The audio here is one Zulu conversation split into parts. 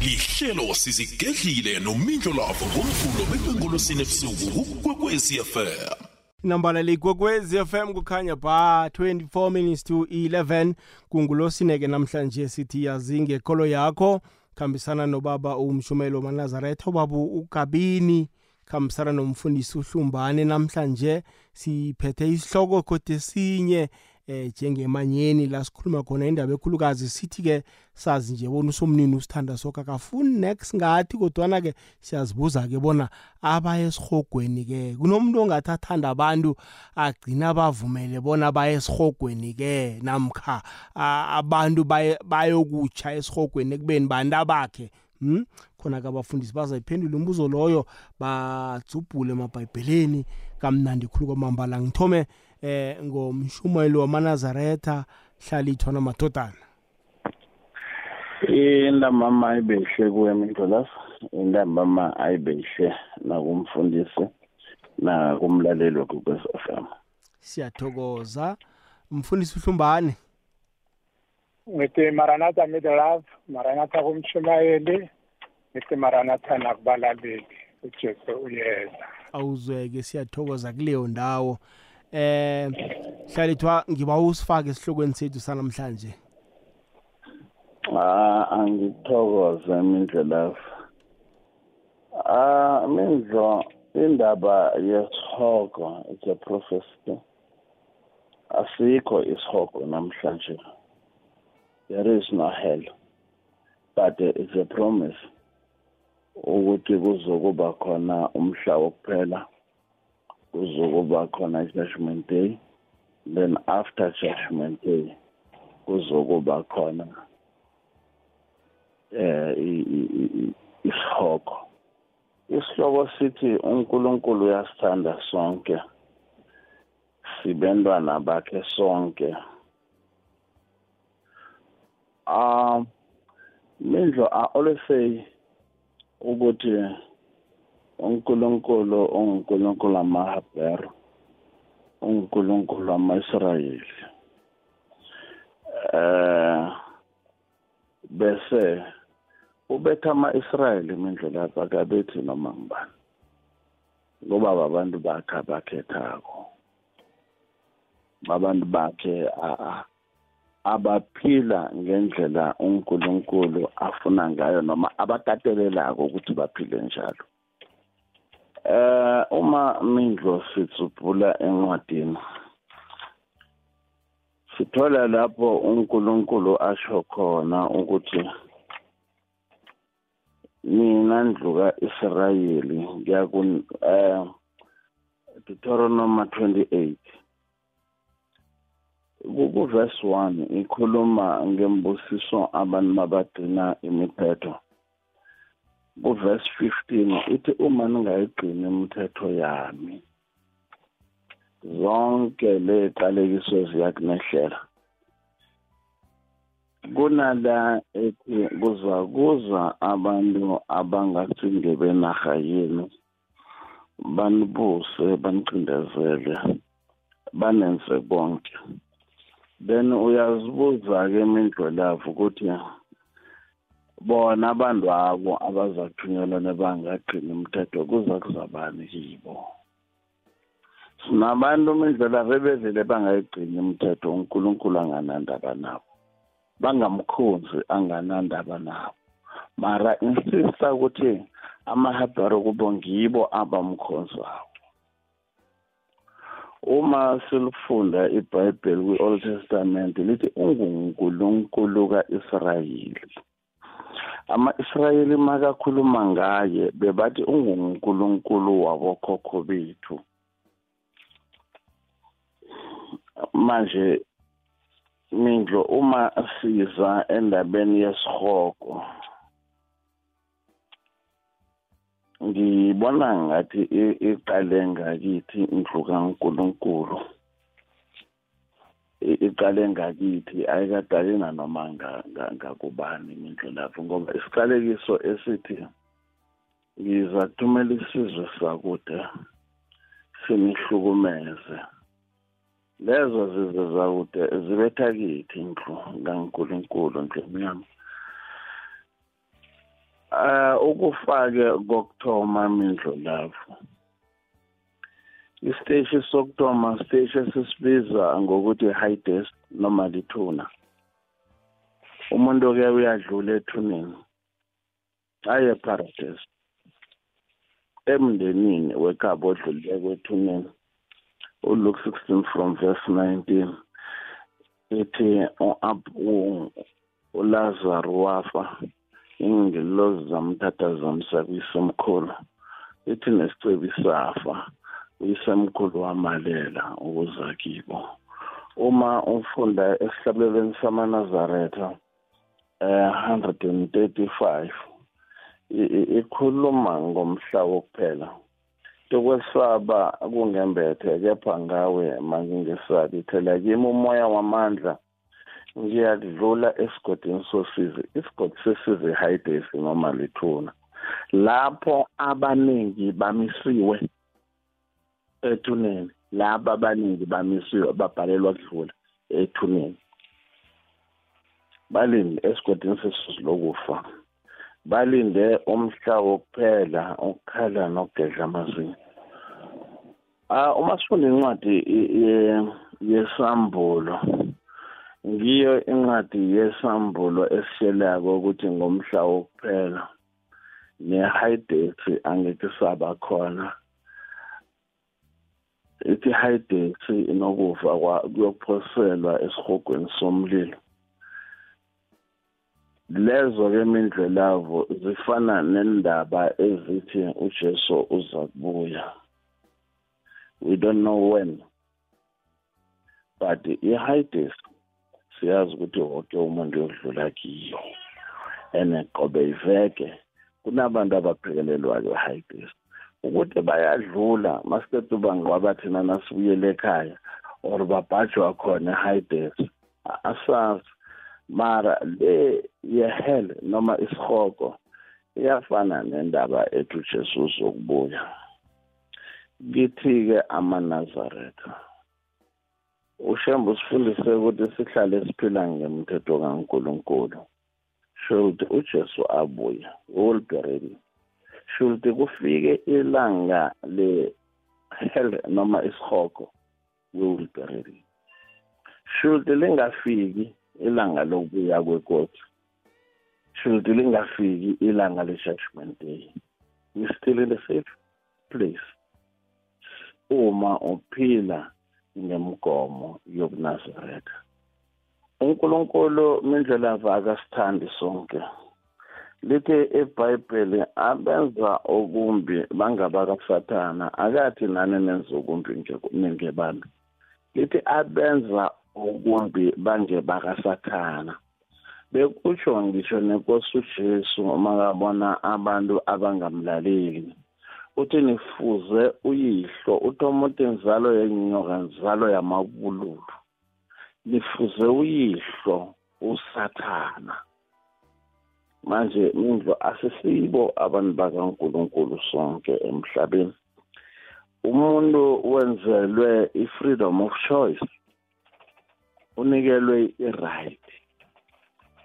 lihlelo sizigedlile nomindlo lavo ngomvulo bekwengolosini ebusuku kukwekwezi fm nambala likwekwezi FM kukhanya ba 24 minutes to 11 kungulosineke namhlanje sithi yazi ngekolo yakho. Khambisana nobaba umshumelo manazaretha ubaba ugabini. Khambisana nomfundisi uhlumbane namhlanje. Siphethe isihloko kodwa esinye eh njengemanyeni la sikhuluma khona indaba ekhulukazi sithi ke sazi nje bona usomnini usithanda sokho akafuni next ngathi kodwana ke siyazibuza ke bona abaye esihogweni ke kunomuntu ongathi athanda abantu agcina bavumele bona baye esihogweni ke namkha abantu bayokutsha esihogweni ekubeni bantu abakhe Hmm? khona ke abafundisi bazayiphendula umbuzo loyo badzubhule emabhayibheleni kamnandi khulu kwamambala ngithome eh ngomshumayelo wamanazaretha hlalithwa namadodana. Intambama ayibehle kuwe mindlolas intambama ayibehle nakumfundisi nakumlaleli wekwekwez f m siyathokoza. Umfundisi uhlumbane. Ngithi maranatha midlove maranatha kumshumayeli ngithi maranatha nakubalaleli ujesu uyeza. Awuzweke siyathokoza kuleyo ndawo. Eh hlalithwa ngiba usifake esihlokweni sethu sanamhlanje. Ah angithokoze mindlela ah mindlo indaba yesihogo it's a prophecy asikho isihogo namhlanje. There is no hell but it's a promise ukuthi kuzokuba khona umhla wokuphela. Kuzokuba khona i-judgment day then after judgment day kuzokuba khona eh isihloko. Isihloko sithi uNkulunkulu uyasithanda sonke sibentwana bakhe sonke. Um mindlo i always say ukuthi uNkulunkulu unguNkulunkulu amaHebheru uNkulunkulu amaIsrayeli eh bese ubetha ama-Israyeli mindlela lapha akabethi noma ngibani ngoba abantu bakhe abakhethako. Abantu bakhe abaphila ngendlela uNkulunkulu afuna ngayo noma abakatelelako ukuthi baphile njalo. Eh uma mindlo sitsubhula encwadini sithola lapho uNkulunkulu asho khona ukuthi mina ndlu ka-Israyeli ngiyaku eh Deuteronomy 28 kuverse 1 ikhuluma ngembusiso abantu mabagcina imithetho. Kuverse 15 ithi uma ningayigcini imithetho yami zonke leqalekiso ziyakunehlela. Kunala ethi kuzakuza abantu abangacinge benarha yenu banibuse banicindezele banenze konke. Then uyazibuza-ke imindlelavu ukuthi bona abantu abo abazathunyelwa nebangagcini umthetho kuza kuzabani kibo? Sinabantu imindlela bebevele bangayigcini imithetho unkulunkulu anganandaba nabo bangamkhonzi anganandaba nabo. Mara insista ukuthi amahabharo kubo ngibo abamkhonzayo uma silifunda ibhayibheli kwi-old testament lithi ungunkulunkulu ka-israyeli. Ama-israyeli makakhuluma ngaye bebathi ungunkulunkulu wabokhokho bethu. Manje mindlo uma siza endabeni yesihogo ngibona ngathi iqale ngakithi indlu kaNkuluNkulu. Iqale ngakithi ayikadali nanoma ngakubani mindlu lapho ngoba isiqalekiso esithi ngiza kuthumela isizwe sakude sinihlukumeze lezo zizwe zakude zibetha kithi indlu kankulunkulu ndlu emnyama uh ukufake kokuthoma mindlo lapho isiteshi sokuthoma siteshi esisibiza ngokuthi high desk noma lithuna. Umuntu ke uyadlula ethuneni aye paradise emndenini wekhaba odlulile kwethuneni uLuke 16 from verse 19 ithi uLazarus wafa ingelozi zamthatha zamsa kwisemkhulu ithi nesicebi safa. Uyisemkhulu wamalela ukuza kibo uma ufunda esihlabelweni samanazaretha eh 135 ikhuluma ngomhla wokuphela. Tokwesaba kungembethe kepha ngawe mangingesabi phela kimi umoya wamandla ngiyadlula esigodini sosizi isigodi sesizi hidesi noma lithuna. Lapho abaningi bamisiwe ethuneni. Laba abaningi bamisiwe babhalelwa kudlula ethuneni. Balinde esigodini sesizi lokufa. Balinde umhla wokuphela ukukhala nokugedla amazinyo. Ah uma sifunda incwadi yesambulo ngiyo incwadi yesambulo esishelako ukuthi ngomhla wokuphela ne-high date angeke saba khona. Ithi high date inokufa kuyophoselwa esihogweni somlilo. Lezo ke imindlelavo zifana nendaba ezithi uJesu uza kubuya. We don't know when but i-high date siyazi ukuthi wonke umuntu uyodlula kiyo. And qobe iveke kunabantu abaphekelelwayo high test ukuthi bayadlula masiqeda ubangqwaba thina nasibuyele ekhaya or babhajwa khona high test asazi mara le yehel noma isihoko iyafana nendaba ethi ujesu uzokubuya. Kithi-ke amanazaretha ushembe usifundise ukuthi sihlale siphila ngemthetho kaNkuluNkulu. Should uJesu abuye will be ready should kufike ilanga le hell noma isihoko we will be ready should lingafiki ilanga lokubuya kwekosi should lingafiki ilanga le-judgment day? We still in the safe place. Uma uphila nemigomo yobunazaretha. uNkulunkulu mindlela akasithandi sonke. Lithi eBhayibheli abenza okumbi bangabakasathana. Akathi nani nenza okumbi ngebani lithi abenza okumbi bangebakasathana bekutsho ngisho nenkosi uJesu uma kabona abantu abangamlaleli. Uthi nifuze uyihlo uthoma uthi nzalo yenyoka nzalo yamabululu. Nifuze uyihlo usathana. Manje mindlo asisibo abantu bakaNkuluNkulu sonke emhlabeni. Umuntu wenzelwe i-freedom of choice unikelwe i-right.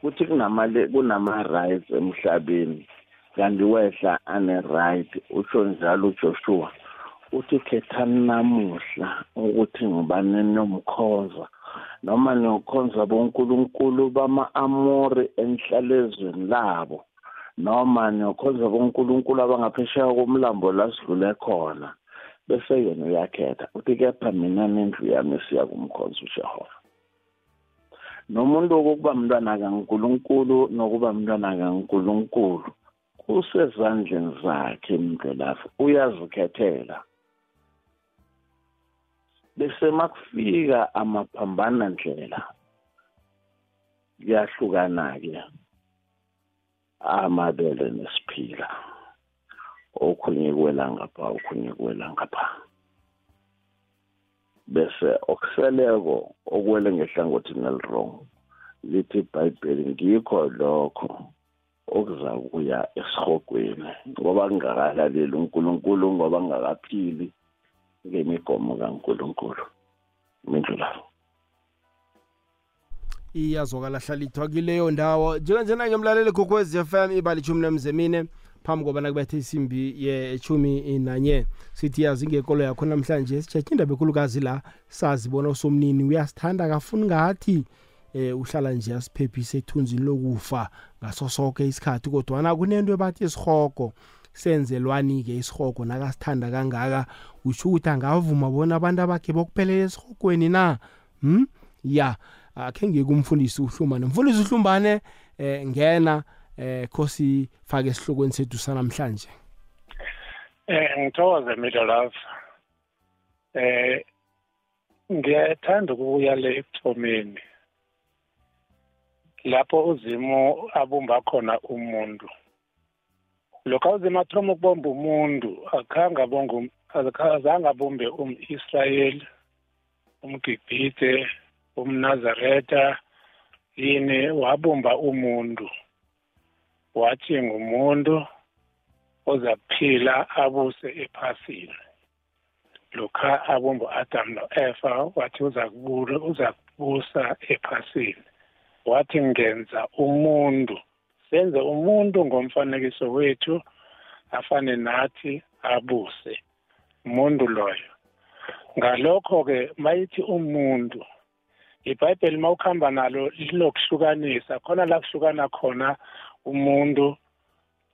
Kuthi kunamale kunama-rights emhlabeni kanti wehla ane-right utsho njalo ujoshua. Uthi khethani namuhla ukuthi ngibane nomkhonza noma niyokhonza bonkulunkulu bama-amori enhlalezweni labo noma niyokhonza bonkulunkulu abangaphesheya komlambo la sidlule khona bese yena uyakhetha. Uthi kepha mina nendlu yami siya kumkhonza ujehova nomuntu wokuba mntwana kankulunkulu nokuba mntwana kankulunkulu kusezandleni zakhe mndlelafu uyazikhethela. Bese makufika amaphambana ndlela. Kuyahlukana-ke amabele nesiphila. Okhunye kuwela ngapha okhunye kuwela ngapha. Bese okuseleko okuwele ngehlangothini elirong lithi ibhayibheli ngikho lokho okuzakuya esihogweni ngoba kungakalaleli uNkulunkulu ngoba ngakaphili ngemigomo kaNkulunkulu mindlulayo iyazwakala hlalithwa kileyo ndawo. Njenganjena-ke mlaleli gokwez f m ibali ishumi nemzemine phambi kobana kubethe isimbi yechumi nanye. Sithi yazi ngekolo yakho namhlanje sitshetshe indaba ekhulukazi la sazibona usomnini uyasithanda kafuni ngathi eh uhlala nje asiphephise ethunzini lokufa ngaso sonke isikhathi kodwana kunento ebathi isihogo senzelwani-ke isihogo nakasithanda kangaka? Usho ukuthi angavuma bona abantu abakhe bokuphelela esihogweni na? Hm ya akhe ngikumfundisi uhlumbane mfundisi uhlumbane eh ngena eh khosi fake esihlokweni sethu sanamhlanje. Eh ngithokoze middle love. Eh ngiyathanda ukuya le ekuthomeni lapho uzimo abumba khona umuntu. Lokho uzimo athoma ukubomba umuntu akhange abonge azange abumbe um-israyeli umgibhite umnazareta yini wabumba umuntu. Wathi ngumuntu ozakuphila abuse ephasini. Lokha abumba u-adam no-efa wathi uzakubusa ephasini. Wathi ngenza umuntu senze umuntu ngomfanekiso wethu afane nathi abuse umuntu loyo. Ngalokho-ke mayithi umuntu ibhayibheli uma ukuhamba nalo lilokuhlukanisa khona la kuhlukana khona umuntu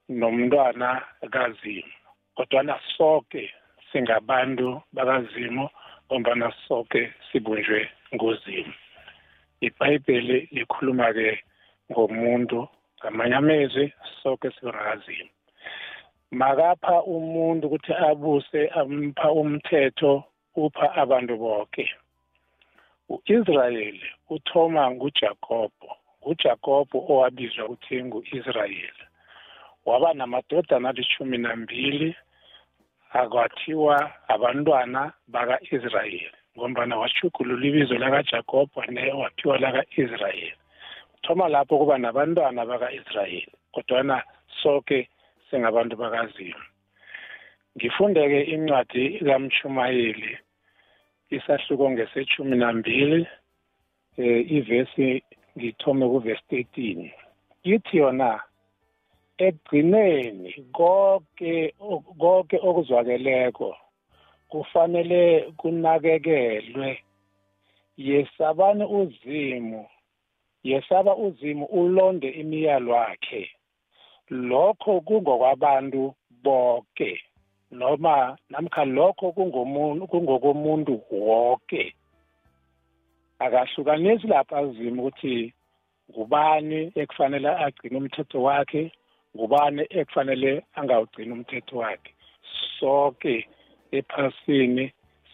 nomntwana kazimu kodwana sonke singabantu bakazimo ngombana sonke sibunjwe nguzimu. Ibhayibheli likhuluma-ke ngomuntu ngamanye amezwi sonke sibangazimo makapha umuntu ukuthi abuse ampha umthetho upha abantu bonke u-Israyeli uthoma nguJakobo uJakobo owabizwa ukuthi ngu-Israyeli waba namadodana alishumi nambili akwathiwa abantwana baka-Israyeli ngombana washugulula ibizo lakaJakobo waphiwa laka-Israyeli thoma lapho kuba nabantwana baka-Israyeli kodwana sonke singabantu bakazimu. Ngifundeke incwadi kamshumayeli isahluko ngesethumi nambili eh ivesi ngithome kuvesi 13 yithi yona ekugcineni konke konke okuzwakeleko kufanele kunakekelwe yesabani uzimu yesaba uzimu ulonde imiyalo wakhe lokho kungokwabantu bonke noma namkha lokho kungomuntu kungokomuntu wonke akahlukanisi lapha azimu ukuthi ngubani ekufanele agcine umthetho wakhe ngubani ekufanele angawugcini umthetho wakhe. Sonke ephasini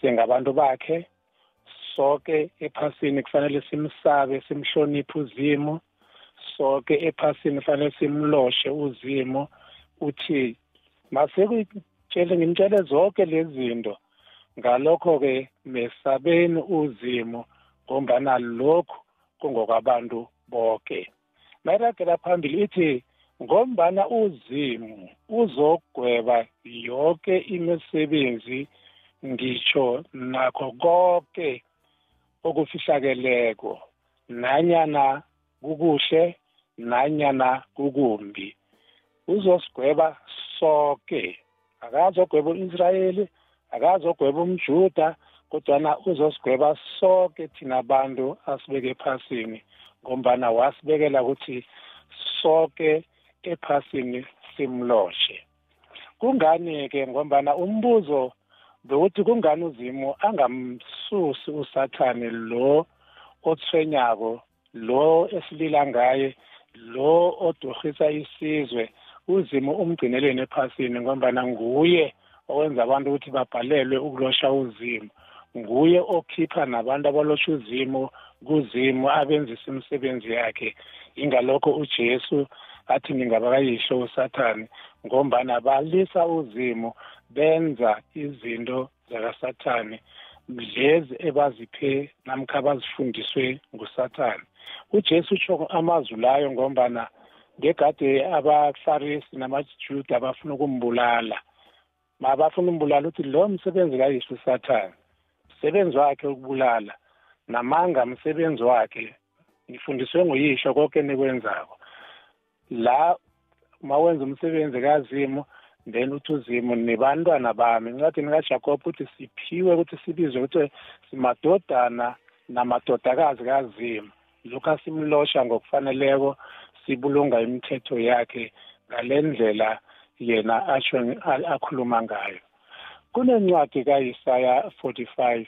singabantu bakhe sonke ephasini kufanele simsabe simhloniphe uzimo. Sonke ephasini kufanele simloshe uzimo uthi masekutshele ngimtshele zonke lezi zinto. Ngalokho-ke mesabeni uzimo ngombana lokhu kungokwabantu bonke mayiragela phambili ithi ngombana uzimu uzogweba yonke imisebenzi ngitsho nakho konke okufihlakeleko nanyana kukuhle nanyana kukumbi. Uzosigweba sonke akazogweba u-israyeli akazogweba umjuda kodwana uzosigweba sonke thina abantu asibeke ephasini ngombana wasibekela ukuthi sonke ephasini simloshe. Kungani-ke ngombana umbuzo bekuthi kungani uzimo angamsusi usathane lo othwenyako lo esilila ngaye lo odurhisa isizwe uzimo umgcineleni ephasini ngombana nguye owenza abantu ukuthi babhalelwe ukulosha uzimo. Nguye okhipha nabantu abalosha uzimo kuzimo abenzisa imisebenzi yakhe. Ingalokho ujesu athi ngingabakayihlo usathane ngombana balisa uzimo benza izinto zakasathane lezi ebaziphe namkha abazifundiswe ngusathane. Ujesu utsho amazwi layo ngombana ngegade abafarisi namajuda bafuna ukumbulala. Mabafuna umbulala uthi lo msebenzi kayihlo usathane msebenzi wakhe ukubulala namanga msebenzi wakhe ngifundiswe nguyisho konke nikwenzako la mawenza umsebenzi kazimu then uthi uzimu nibantwana bami. Incwadini kajakob uthi siphiwe ukuthi sibizwe ukuthi simadodana namadodakazi kazimu. Lokhu asimlosha ngokufaneleko sibulunga imithetho yakhe ngale ndlela yena asho akhuluma ngayo. Kunencwadi kaIsaya 45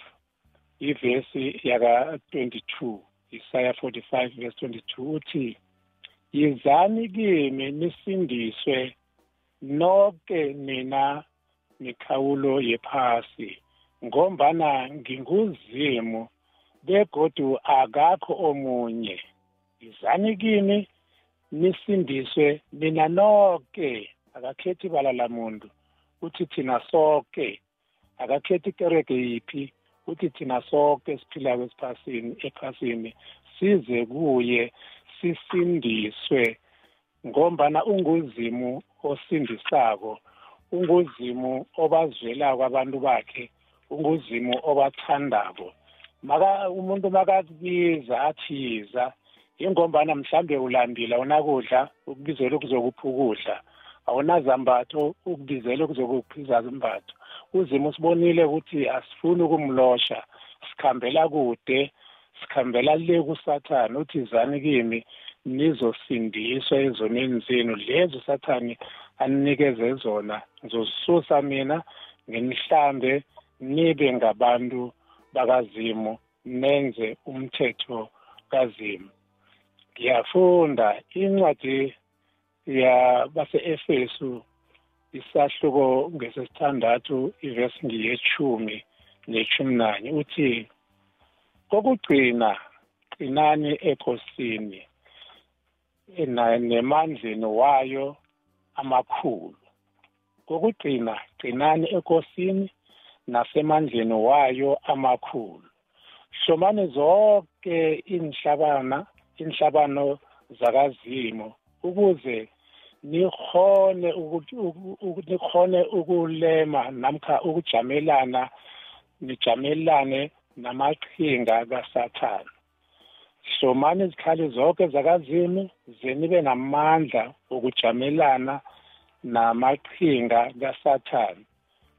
ivesi yaka 22 Isaya 45 verse 22 uthi yizani kimi nisindiswe nonke nina mikhawulo yephasi ngombana nginguzimu begodu akakho omunye. Izani kimi nisindiswe mina nonke. Akakhethi ibala lamuntu uthi thina sonke akakhethi ikereke yiphi uthi thina sonke siphilayo esiphasini ephasini size kuye sisindiswe. Ngombana unguzimu osindisako unguzimu obazwelako abantu bakhe unguzimu obathandako. Maka umuntu makakubiza athiza ingombana mhlambe ulambile awunakudla ukubizela ukuzokupha ukudla awunazambatho ukubizela ukuzokupha izambatho uzima usibonile ukuthi asifuni ukumlosha sikhambela kude sikhambela le kusathane uthi zani kimi nizosindiswa ezoneni zenu. Lezo sathane aninikeze zona ngizozisusa mina ngenihlambe nibe ngabantu bakazimu nenze umthetho kazimu. Ngiyafunda incwadi yabase-efesu isahluko ngesesithandathu ivesi ngiyechumi nechumi nanye. Uthi kokugcina qinani enkosini nemandleni wayo amakhulu. Kokugcina qinani enkosini nasemandleni wayo amakhulu. Hlomani zonke inhlabana inhlabano zakazimu ukuze nikhone nikhone ukulema namkha ukujamelana nijamelane namaqhinga kasathane. Hlomani izikhali zonke zakazimu zenibe namandla okujamelana namaqhinga kasathane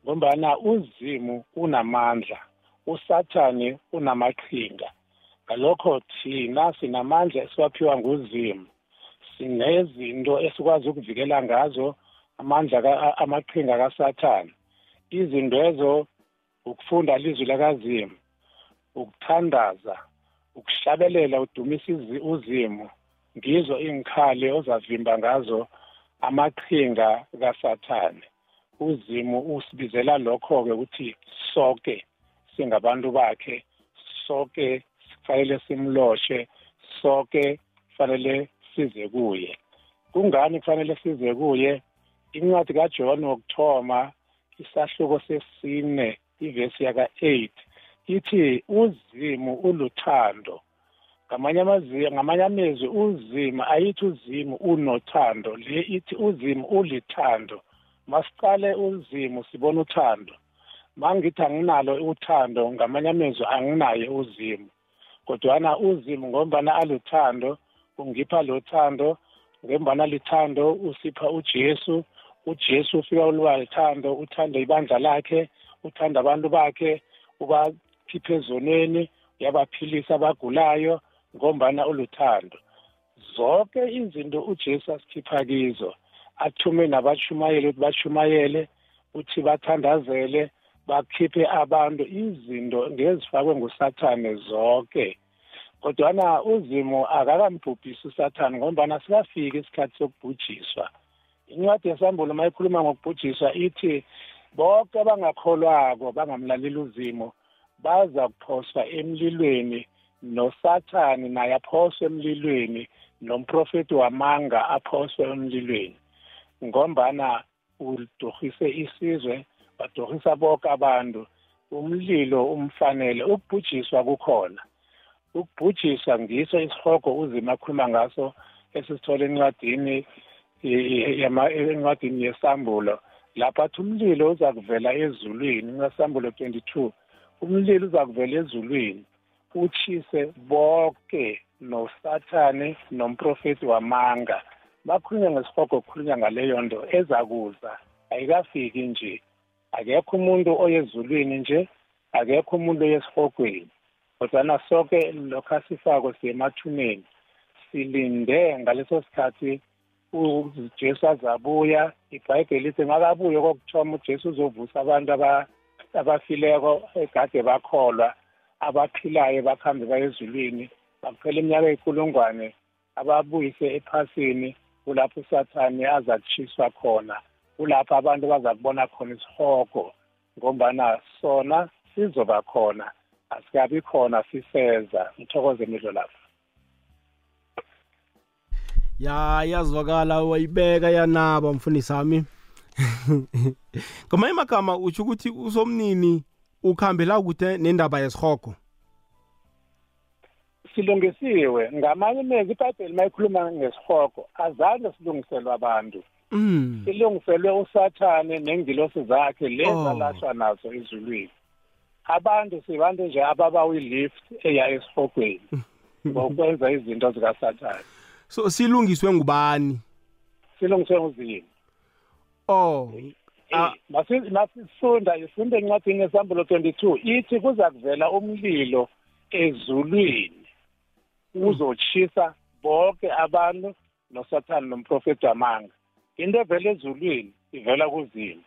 ngombana uzimu unamandla usathane unamaqhinga. Ngalokho thina sinamandla esiwaphiwa nguzimu sinezinto esikwazi ukuvikela ngazo amandla amaqhinga kasathane. Izinto ezo ukufunda ilizwi lakazimu ukuthandaza ukuhlabelela udumisa uzimu. Ngizo iy'nkhali ozavimba ngazo amaqhinga kasathane. Uzimu usibizela lokho-ke ukuthi sonke singabantu bakhe sonke kufanele simloshe sonke kufanele size kuye. Kungani kufanele size kuye? Incwadi kaJohn wokuthoma isahluko sesine ivesi yaka-8 ithi uzimu uluthando ngamanye amazwi ngamanye amezwi uzima ayithi uzimu unothando. Le ithi uzimu ulithando. Masiqale uzimu sibona uthando. Mangithi anginalo uthando ngamanye amezwi anginaye uzimu. Kodwana uzimu ngombana aluthando ungipha lo thando ngembana lithando usipha ujesu. Ujesu ufika uluba lithando uthanda ibandla lakhe uthanda abantu bakhe ubakhipha ezonweni uyabaphilisa abagulayo ngombana uluthando. Zonke izinto ujesu asikhipha kizo athume nabashumayeli ukuthi bashumayele uthi bathandazele bakhiphe abantu izinto ngezifakwe ngusathane zonke kodwana uzimo akakamubhubhisi usathane ngombana sikafiki isikhathi sokubhujiswa. Incwadi yesambulo uma ikhuluma ngokubhujiswa ithi bonke abangakholwako bangamlaleli uzimo baza kuphoswa emlilweni nosathane naye aphoswe emlilweni nomprofeti wamanga aphoswe emlilweni. Ngombana udurhise isizwe badurhisa bonke abantu umlilo umfanele ukubhujiswa kukhona. Ukubhujiswa ngiso isihogo uzima akhuluma ngaso esisithola encwadini encwadini yesambulo. Lapho athi umlilo uza kuvela ezulwini ngesambulo 22 umlilo uza kuvela ezulwini utshise bonke nosathane nomprofeti wamanga. Bakhulunywa ngesihogo kukhulunywa ngaleyo nto ezakuza. Ayikafiki nje. Akekho umuntu oyezulwini nje akekho umuntu oyesihogweni. Kodwana sonke lokho asifako siyemathuneni silinde ngaleso sikhathi ujesu azabuya. Ibhayibheli lithi ngakabuye kokuthoma ujesu uzovusa abantu abafileko egade bakholwa abaphilayo bakhambe baye ezulwini bakuphela iminyaka ey'kulungwane ababuyise ephasini kulapho usathane azakutshiswa khona kulapho abantu bazakubona khona isihogo ngombana sona sizoba khona asikabi khona siseza. Ngithokoze imidlo lapha. Ya yazwakala wayibeka yanaba mfundisi wami ngamanye amagama utsho ukuthi usomnini ukhambela kude nendaba yesihogo. Silungisiwe. Ngamanye amezwi ibhayibheli uma ikhuluma ngesihogo azange silungiselwe abantu. Mm. silungiselwe usathane nengilosi zakhe lezi Oh. nazo ezulwini. Abantu sibantu nje ababawi-lift eya esihogweni ngokwenza izinto zikasathane. So silungiswe ngubani? Silungiswe nguzini. Oh. Ah. Masi- masifunda ifunde encwadini yesambulo 22 ithi kuza kuvela umlilo ezulwini uzotshisa bonke abantu nosathane nomprofeti wamanga into evela ezulwini ivela kuzini?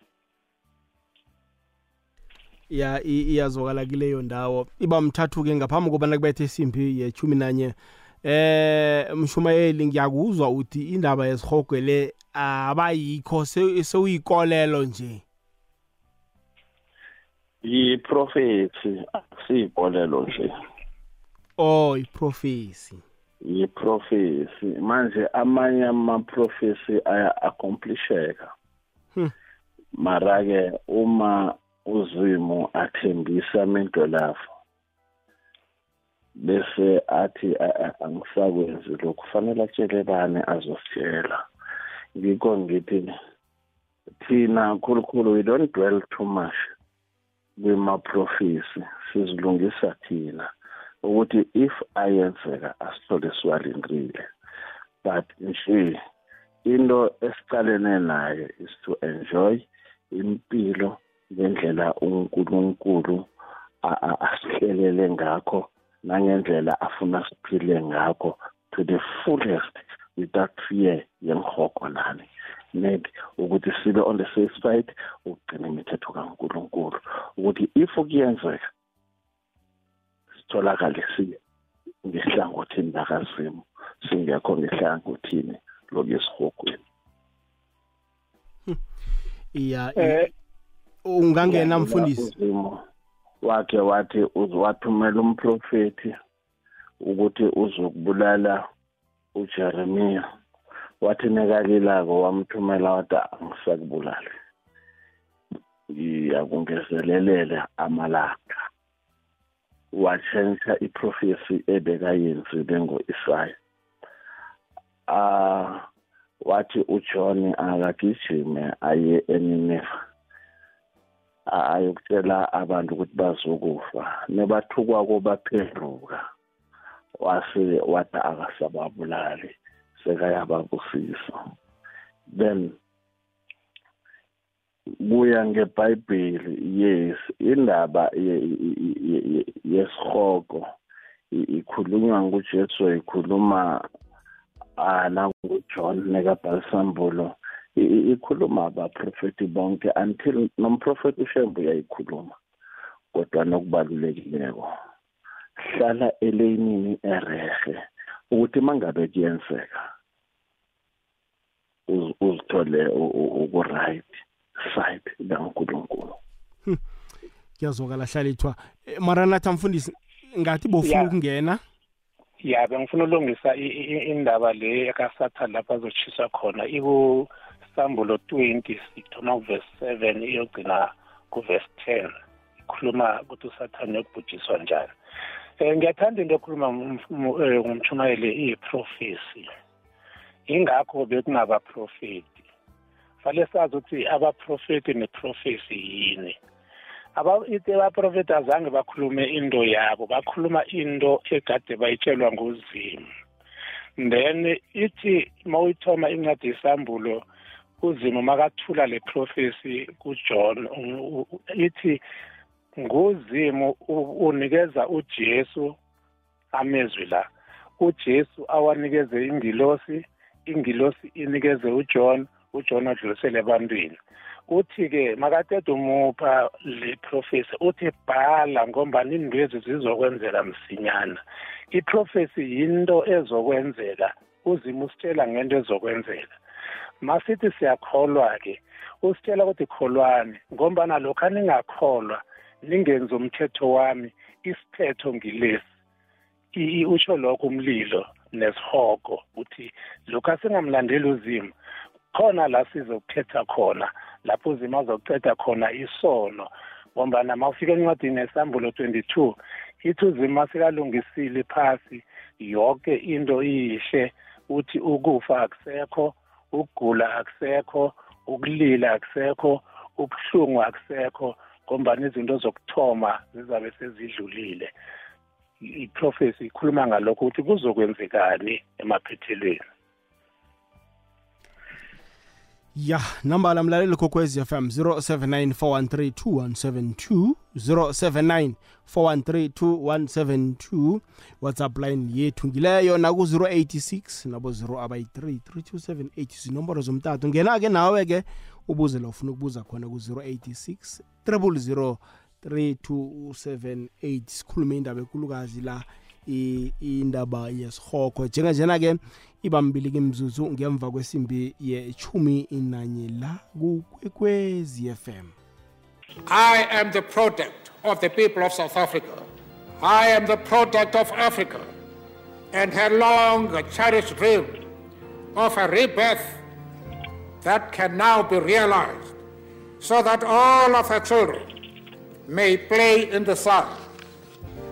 Ya i- iyazwakala kileyo ndawo. Iba mthathu ke ngaphambi kobana kubethe isimbi yechumi nanye. Eh mshumayeli ngiyakuzwa uthi indaba yesihogwe le abayikho se- sewuyikolelo nje? Yiprofethi akusiyikolelo nje. Oh iprofesi yiprofesi. Manje amanye amaprofesi aya-accomplisheka. Hmm. mara-ke uma uzimu athembisa amento lafo bese athi "A- a- angisakwenzi lokhu kufanele atshele bani azositshela? Ngikho ngithi thina khulukhulu we don't dwell too much kwima-profesi sizilungisa thina. Ukuthi if ayenzeka asithole siwalindile but nje into esicalene nayo is to enjoy impilo ngendlela uNkulunkulu asihlelele ngakho nangendlela afuna siphile ngakho to the fullest. Without fear yengihogo nani. Net ukuthi sibe on the safe side ukugcina imithetho kaNkulunkulu. Ukuthi if kuyenzeka sitholakale si ngehlangothini lakazimu singekho ngehlangothini lokuyesihogweni iya eh ungangena mfundisi. wakhe wathi uziwathumela umprofeti ukuthi uzokubulala uJeremiya wathi nekalilako wamthumela wathi angisakubulali iyakungezelelele amalanga watshentsha iprofesi ebekayenzile ngo-isaya ah wathi uJohn akagijime aye eNineve ayokutshela abantu ukuthi bazokufa. Nebathukwa baphenduka wase wathi akasababulali sekayababusisa then kuya ngebhayibheli yes indaba ye- ye- ye- ye- yesihogo i- ikhulunywa ngujesu ikhuluma ah nangujohn nekabhalisambulo i- i- ikhuluma abaprofeti bonke until nomprofeti ushembu uyayikhuluma kodwa nokubalulekileko. Hlala eleyinini erehe ukuthi mangabe kuyenzeka uz- uzithole u- u- uku-right side kankulunkulu. Kuyazwakala hlalithwa Eh, maranatha mfundisi ngathi bofuna Ya. ukungena? Ya bengifuna ukulungisa i- i- i- indaba le kasathane lapho azotshiswa khona. Ikusambulo 20 sithoma kuvesi 7 iyogcina kuvesi 10 ikhuluma ukuthi usathane uyokubhujiswa njani. Um ngiyathanda into ekhuluma ngumfumu- eh, iyiprofesi ingakho bekungabaprofeti. Fale sazi ukuthi abaprofeti neprofesi yini. Abaprofeti azange bakhulume into yabo bakhuluma into egade bayitshelwa nguzimu. Then ithi mawuyithoma incwadi yesambulo uzimu makathula le prophecy kuJohn ithi nguzimu unikeza uJesu amezwi la. uJesu awanikeze ingilosi ingilosi inikeze uJohn uJohn adlulisele ebantwini. Uthi-ke makaqeda umupha le prophecy uthi bhala ngombani indwezi zizokwenzeka msinyana. Iprofesi yinto ezokwenzeka uzima usitshela ngento ezokwenzeka. Masithi siyakholwa-ke usitshela ukuthi kholwane ngombana lokhu aningakholwa ningenzi umthetho wami isiphetho ngilesi. Usho lokho umlilo nesihoko uthi lokhu asingamlandeli uzimo khona la sizokukhetha khona lapho uzima azokuceda khona isono. Ngombana ma ufika encwadini yesambulo 22 ithi uzima sikalungisile phasi yonke into iyihle. Uthi ukufa akusekho ukugula akusekho ukulila akusekho ubuhlungu akusekho ngombani izinto zokuthoma zizabe sezidlulile. Iprofesi ikhuluma ngalokho ukuthi kuzokwenzekani emaphethelweni. Ya namba lamlaleli kokwez fm 0794132172 0794132172 whatsapp line yethu ngileyo naku-086 nabo 0 abayi-3 3278 zinomboro zomtatu ngena-ke nawe-ke ubuze la ufuna ukubuza khona ku-086 000 3278 sikhulume indaba ekulukazi la indaba yesihogo njenganjena-ke ibambili ngemva kwesimbi yechumi la FM I am the product of the people of South Africa. I am the product of Africa and her long cherished dream of a rebirth that can now be realized so that all of her children may play in the sun.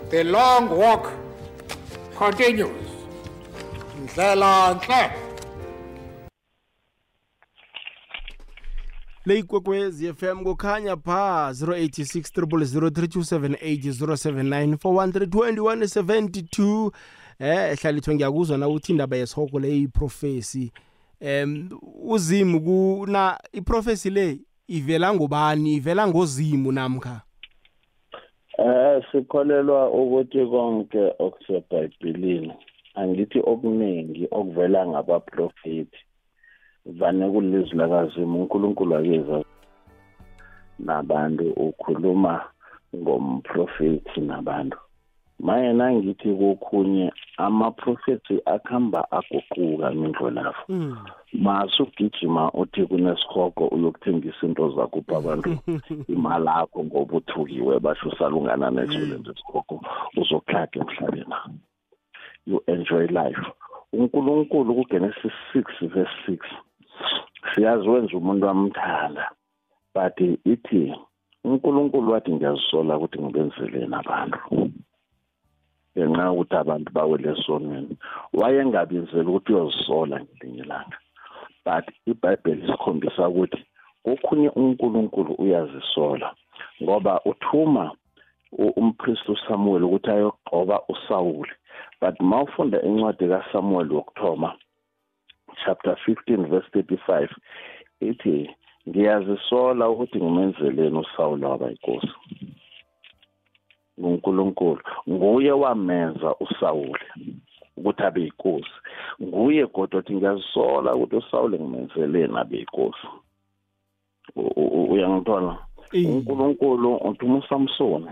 The long walk continues. ndlela ntle leyikwekwezi fm kukhanya pha 086 0003278 079 eh ehlalithwe ngiyakuzwa na uthi indaba yesihoko le iprofesi em uzimu kuna iprofesi le ivela ngobani ivela ngozimu namkha? Eh sikholelwa ukuthi konke okusebhayibhelini angithi okuningi okuvela ngabaprofeti vane kulizwi lakazimu uNkulunkulu akeza nabantu ukhuluma ngomprofeti nabantu maye nangithi kokhunye amaprofethi akuhamba aguquka mindlolafu mm. Masugijima uthi kunesihogo uyokuthengisa into zakho abantu imali akho ngoba uthukiwe basho usalungana nethule nje isihogo uzokuhlaga emhlabeni. You enjoy life. uNkulunkulu kuGenesis 6 verse 6 siyazi wenza umuntu wamthanda but ithi uNkulunkulu wathi ngiyazisola ukuthi ngibenzeleni abantu. Ngenxa yokuthi abantu bawele esonweni wayengabizeli ukuthi uyozisola ngelinye ilanga. But ibhayibheli isikhombisa ukuthi okhunye uNkulunkulu uyazisola ngoba uthuma umpristi uSamuel ukuthi ayogqoba uSawuli. But mawufunda incwadi kaSamuel wokuthoma chapter 15 verse 35 ithi ngiyazisola ukuthi ngimenzeleni uSawuli waba inkosi nguNkulunkulu nguye wamenza uSawuli. Ukuthi abe yinkosi nguye kodwa ukuthi ngiyazisola ukuthi uSawuli ngimenzeleni abe yinkosi uyangithola? uNkulunkulu uthuma uSamson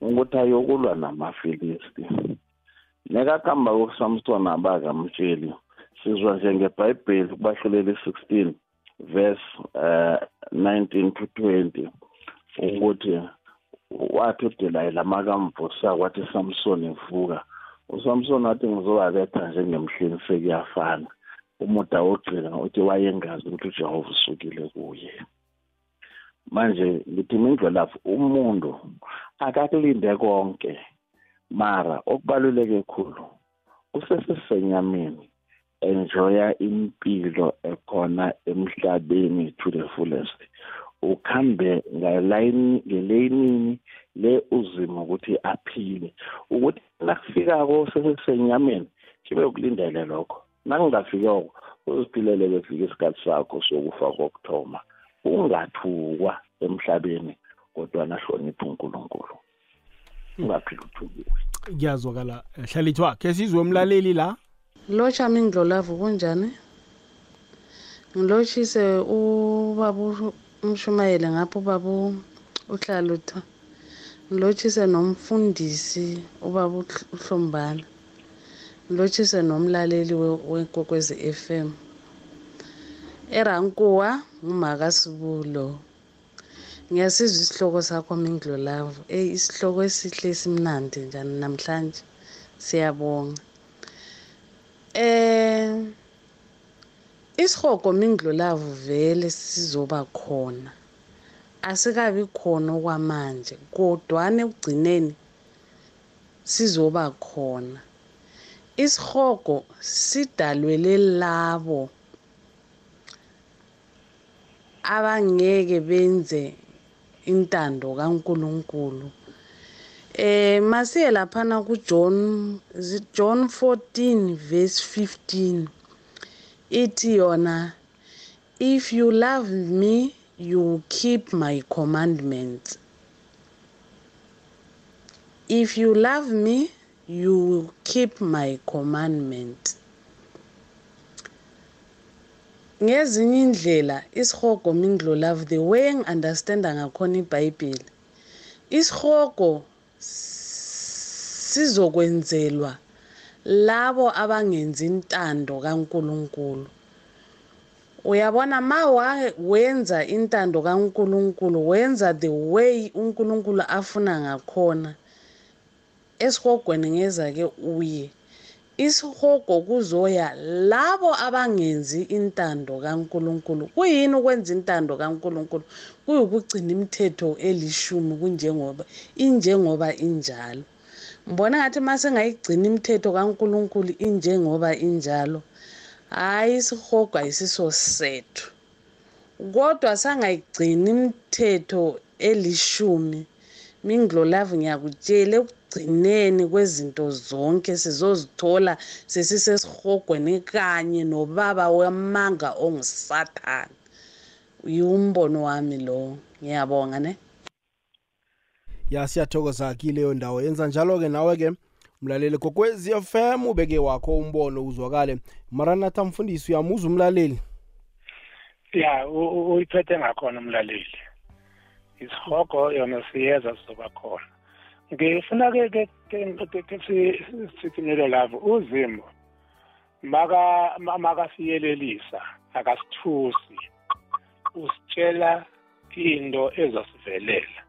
ukuthi ayokulwa namafilisti. Nekakuhamba kokusamson abakamtsheli sizwa njengebhayibheli kubahluleli 16 verse uh, 19 to 20 ukuthi wathi udelayila makamvusa kwathi samson vuka usamson wathi ngizobabetha njengemhleni sekuyafana umuda wogcina uthi wayengazi ukuthi ujehova usukile kuye. Manje ngithi mindlelafu umuntu akakulinde konke. Mara okubaluleke khulu usesesenyameni enjoya impilo ekhona emhlabeni to the fullest. Ukhambe ngalayini ngeleyinini le uzima ukuthi aphile ukuthi nakufikako sesesenyameni kibe ukulindele lokho nakungafikoko uziphilele befika isikhathi sakho sokufa kokuthoma ungathukwa emhlabeni kodwa nahlonipha uNkulunkulu ungaphila uthukiwe kuyazwakala hlalithwa khe sizwe umlaleli la lotsha mindlolavu kunjani ngilotshise ubaba umshumayele ngapho ubaba uhlalutha ngilotshise nomfundisi ubaba uhlombala. Ngilotshise nomlaleli wenkwekwezi FM erankuwa ngumakasibulo. Ngiyasizwa isihloko sakho mindlolavu eyi isihloko esihle esimnandi njani namhlanje? Siyabonga. Eh isihogo mindlolavu vele sizoba khona. Asikabi khona okwamanje kodwana ekugcineni sizoba khona. Isihogo sidalwele labo abangeke benze intando kaNkuluNkulu. Eh masiye laphana kuJohn John 14 verse 15 ithi yona if you love me you keep my commandments. If you love me you keep my commandment. Ngezinye indlela isihogo mindlolavu the way engi-understanda ngakhona ibhayibheli isihogo sizokwenzelwa labo abangenzi intando kaNkuluNkulu. Uyabona ma wenza intando kaNkuluNkulu wenza the way uNkulunkulu afuna ngakhona esihogweni ngeza ke uye. Isihogo kuzoya labo abangenzi intando kaNkuluNkulu. Kuyini ukwenza intando kaNkuluNkulu? Kuyukugcina imithetho elishumi kunjengoba injengoba injalo. Ngibona ngathi uma sengayigcina imithetho kaNkuluNkulu injengoba injalo hhayi isihogo ayisiso sethu kodwa sangayigcini imithetho elishumi mingilolavu ngiyakutshela ekugcineni kwezinto zonke sizozithola sesisesihogweni kanye nobaba wamanga ongusathane. Yiwumbono wami lo ngiyabonga ne? Ya siyathokoza kileyo ndawo. Yenza njalo-ke nawe-ke. Mlaleli kokwezi FM ubeke wakho umbono uzwakale. Maranatha mfundisi uyamuza umlaleli. Ya uyiphethe ngakhona umlaleli. Isihogo yona siyeza sizoba khona. Ngifuna ke sithinelo lavo uzimo maka makasiyelelisa akasithusi. Usitshela into ezasivelela.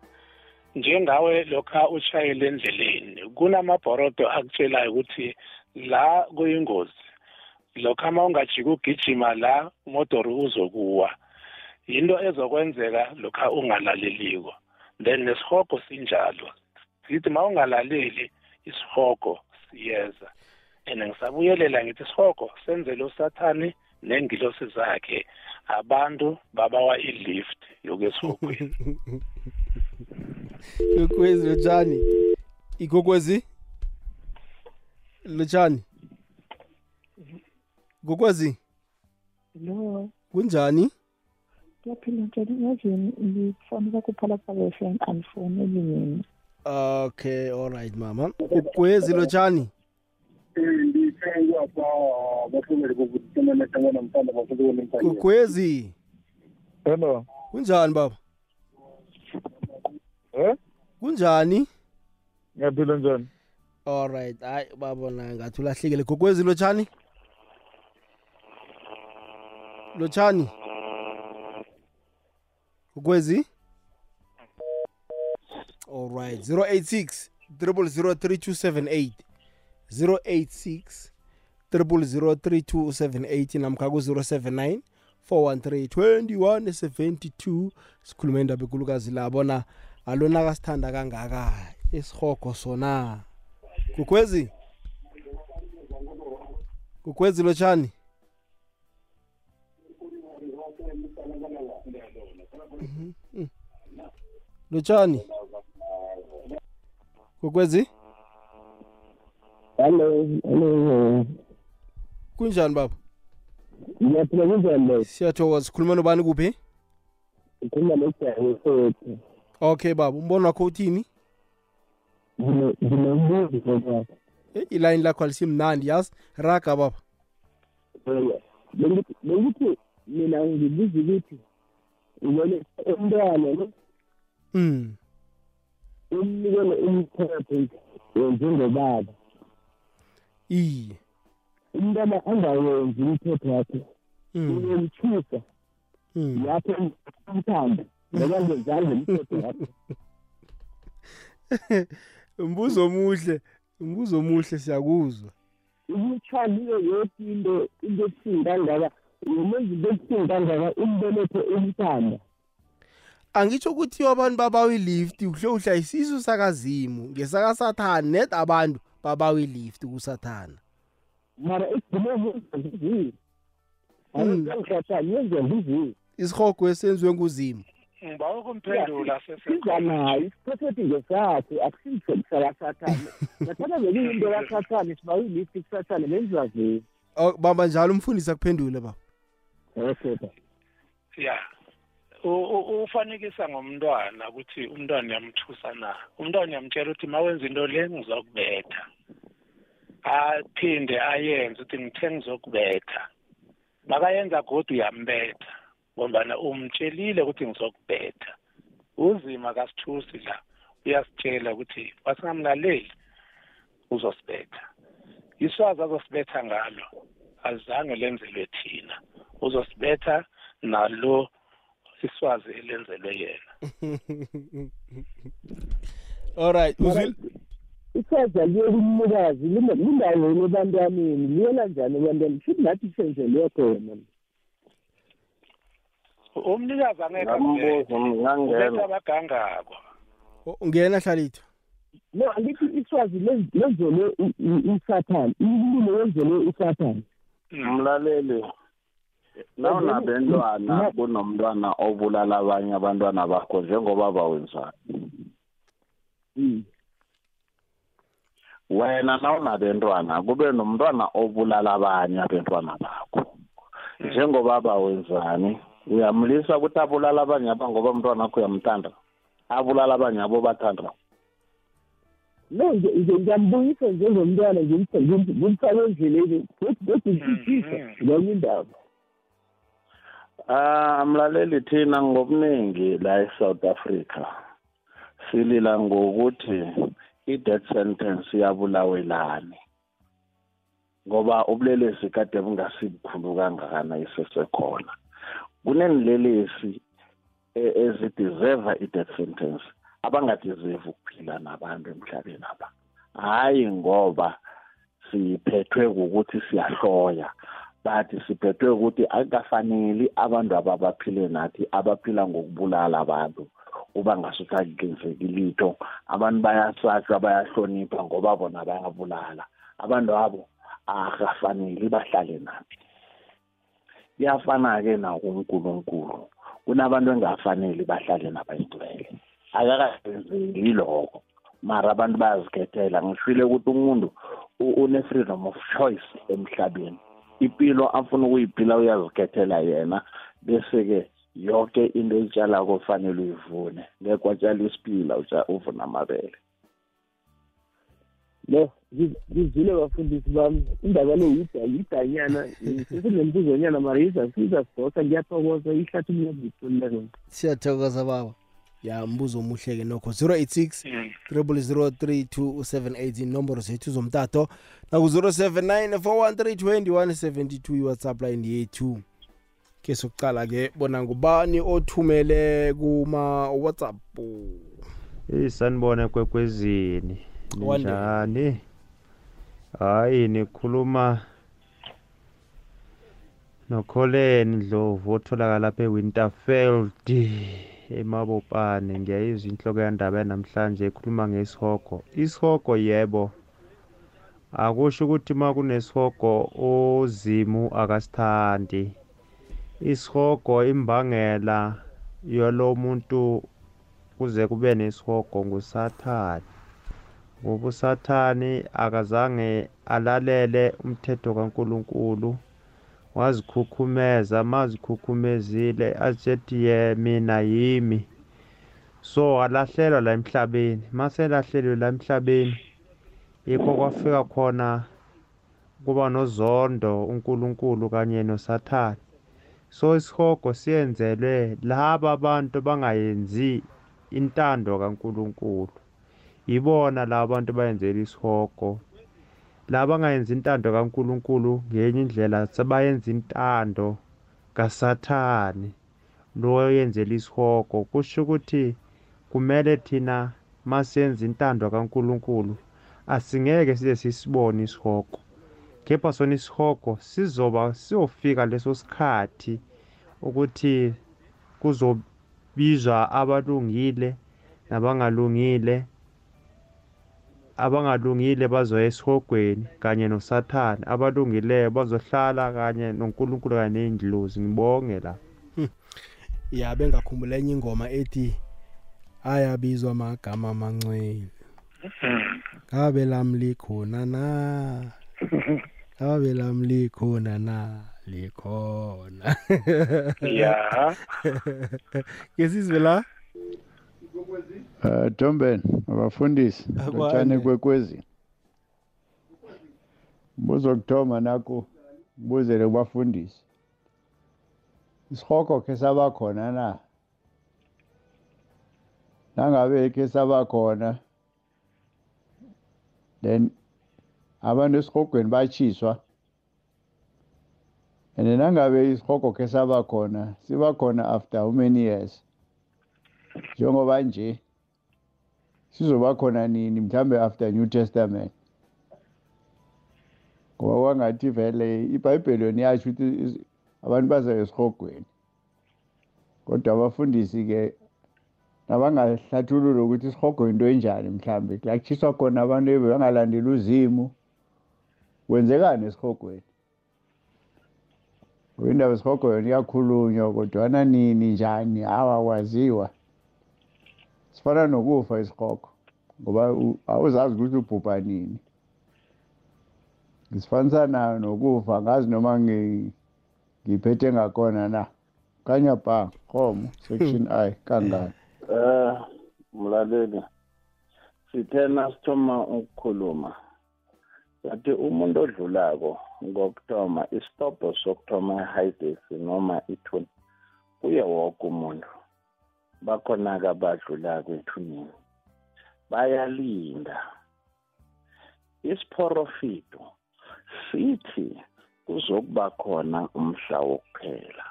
Njengawe lokha ushayele endleleni kunamabhorodo akutshelayo ukuthi la kuyingozi. Lokha ma ungajika ugijima la umodoro uzokuwa yinto ezokwenzeka lokha ungalaleliko. Then nesihogo sinjalo. Sithi ma ungalaleli isihogo siyeza. And ngisabuyelela ngithi isihogo senzele usathane nengilosi zakhe abantu babawa i-lift yokwesihogweni kokwezi lotshani ikokwezi? Lotshani kokwezi lo. Kunjani? Kuyaphila njani? Yazini ngifonela kuphalaphala FM andifoneli mina okay alright mama. Kokwezi lotshani kokwezi hello. Kunjani baba? Eh kunjani? Ngiyaphila njani? All right hayi babona ngathi ulahlekile kokwezi lotshani? Lotshani? All alright 086 0003278 086 0003278 namkha ku-079 413 2172 sikhulume indaba ekulukazi la bona alona kasithanda kangaka isihogo sona. Kukhwezi kukhwezi lotshani? Lotshani? Kokwezi Hello, hello. kunjani baba? Ngiyaphila kunjani lo? siyathokoza. Sikhuluma nobani kuphi? Ngikhuluma nojayi wethu. Okay baba umbono wakho uthini Nginombuzo baba. Ilayini lakho alisimnandi yazi raga baba bengithi mina ngibuza ukuthi ubone umntwana lo mm umnikele umthetho njengobaba. iye Umntwana angawenzi umthetho wakhe. Mm. Uyomthusa. Mm. Lapho umthanda. Ngoba ngezange umthetho wakhe. umbuzo omuhle umbuzo omuhle siyakuzwa Umthwaliwe yonke into into ebuhlungu kangaka. Umenza into ebuhlungu kangaka umbelethe umthanda. angitsho ukuthi abantu babawa ilift uhle uhla isisu sakazimu ngesakasathane net abantu babawa ilift kusathana mara Mm. ngiziwe isihogo esenziwe nguzimu ngiba ukumphendula siza nayo isiphethethe ngesakhe akusiso kusakasathane ngathana bekuyinto kasathane sibawa ilisti kusathane benziwa Oh, bamba njalo umfundisi akuphendule baba. Okay ya. U- u- ufanekisa ngomntwana ukuthi umntwana uyamthusa na? Umntwana uyamtshela ukuthi ma wenza into le ngizokubetha. Aphinde ayenze ukuthi ngithe ngizokubetha. Makayenza kodwa uyambetha ngombana umtshelile ukuthi ngizokubetha uzima kasithusi la uyasitshela ukuthi wasingamlaleli uzosibetha. Iswazi azosibetha ngalo azange lenzelwe thina. Uzosibetha nalo iswazi elenzelwe yena. Alright uzwile isaza liye kumnikazi lindawoni ebantwaneni liyela njani ebantwaneni? Futhi nathi senzelwe khona umnikazi angeke Ngambuzo, ngingangena. ubetha abagangako. Oh, ungena hlalithwa no angithi iswazi len- lenzelwe u- u- usathane umlilo wenzelwe usathane mlaleli nawunabentwana kunomntwana obulala abanye abantwana bakho njengoba bawenzani? Wena nawunabentwana kube nomntwana obulala abanye abentwana bakho njengoba bawenzani? Uyamlisa ukuthi abulala abanye aba ngoba umntwana wakho uyamthanda. Abulala abanye abo bathanda no ngiyambuyisa njengomntwana ngimfake endleleni kodwa ngimfisa ngenye indaba. Ah mlaleli thina ngobuningi la eSouth Africa silila ngokuthi i-death sentence iyabulawelani ngoba ubulelesi kade bungasibukhulu kangakana isesekhona kunenilelesi e- ezideserva i-death sentence abangadeserve ukuphila nabantu emhlabeni apha hhayi ngoba siphethwe ukuthi siyahloya but siphethwe ukuthi akukafaneli abantu aba baphile nathi abaphila ngokubulala abantu. Uba ngasuthi akuqiniseki litho abantu bayasatshwa bayahlonipha ngoba bona bayabulala. Abantu abo akafaneli bahlale nathi. Kuyafana-ke nakunkulunkulu kunabantu engafaneli bahlale nabayingcwele akakasenzeli lokho mara abantu bayazikhethela ngishile ukuthi umuntu u- une-freedom of choice emhlabeni. Impilo afuna ukuyiphila uyazikhethela yena. Bese-ke yonke into eyitshalako kufanele uyivune. Ngeke watshala isiphila utsha- uvune amabele. No ngiz- ngizwile bafundisi bami. Indaba le yida yidanyana. Sesinembuzonyana mara izasiza sidosa ngiyathokoza. Ihlathululo ngiyitholileko siyathokoza baba. Ya mbuzo omuhle-ke nokho. 086 303 inomboro zethu zomtato. Naku-079 413 iwhatsapp line yethu. Ke sokucala-ke bona ngubani othumele kuma-whatsapp? Eyi sanibona kwekwezini. Ninjani hayi nikhuluma nokholeni ndlovu otholakala lapha ewinterfeld emabopane. Ngiyayizwa inhloko yandaba yanamhlanje ekhuluma ngesihogo. Isihogo yebo. Akusho ukuthi ma kunesihogo ozimu akasithandi. Isihogo imbangela yalo muntu kuze kube nesihogo ngusathane. Ngoba usathane akazange alalele umthetho kaNkuluNkulu. Wazikhukhumeza mazikhukhumezile azithi ye mina yimi so alahlelwa la emhlabeni. Maselahlelwe la emhlabeni yikho kwafika khona kuba nozondo uNkulunkulu kanye noSathane. So isihogo siyenzelwe laba abantu bangayenzi intando kaNkulunkulu. Ibona laba bantu bayenzela isihogo. Laba bangayenzi intando kaNkulunkulu ngenye indlela sebayenza intando kaSathane. Lo yenzela isihogo kusho ukuthi kumele thina masenza intando kaNkulunkulu asingeke size sisibone isihogo. Kepha sona isihogo sizoba siyofika leso sikhathi ukuthi kuzobizwa abalungile nabangalungile. Abangalungile bazoya esihogweni kanye nosathane. Abalungileyo bazohlala kanye nonkulunkulu kanye ney'ndlozi. Ngibonge la. Ya bengakhumbula enye ingoma ethi ayabizwa amagama amancwele ngabe lami likhona na? Ngabe lami likhona na? Likhona. Ya. Ngesizwe la? Uh, Tomben, abafundisi, Akwande. lotshani kwekwezi. Mbuzo kuthoma naku, buzele kubafundisi. Isihogo ke saba khona na? Nangabe ke saba khona, then abantu esihogweni bachiswa. And nangabe isihogo ke saba khona, siba khona after how many years? Njengoba nje sizoba khona nini? Mhlambe after new testament. Ngoba kwangathi vele ibhayibheli yona iyasho ukuthi is- abantu baza esihogweni kodwa abafundisi-ke nabangahlathulula ukuthi isihogo into enjani mhlambe? Kulatshiswa khona abantu ebangalandeli uzimu. Kwenzekani esihogweni ngoba indaba esihogo yona iyakhulunywa kodwana nini njani? Hawa kwaziwa sifana nokufa isihogo ngoba awuzazi ukuthi ubhubha nini. Ngisifanisa nayo nokufa? Ngazi noma ngi- ngiphethe ngakhona na. Kanya ba khomo section i kangani Eh mlaleli sithena sithoma ukukhuluma sathi umuntu odlulako ngokuthoma isitobho sokuthoma ihidesi noma ithuni kuye woke umuntu. Bakhona-ke abadlulako ethuneni bayalinda. Isiphorofito sithi kuzokuba khona umhla wokuphela.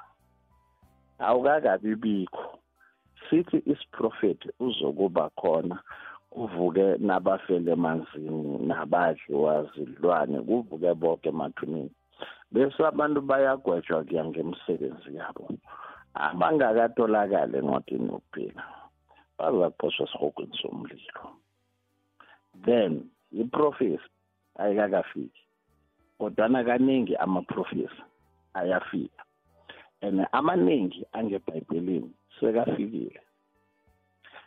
Awukakabi bikho. Sithi isiprofethi uzokuba khona kuvuke nabafele emanzini nabadliwa zilwane kuvuke bonke emathuneni. Bese abantu bayagwetshwa kuya ngemisebenzi yabo. Abangakatolakali encwadini yokuphila baza kuphoswa esihogweni somlilo. Then iprofesi ayikakafiki kodwana kaningi amaprofesi ayafika. And amaningi angebhayibhelini sekafikile.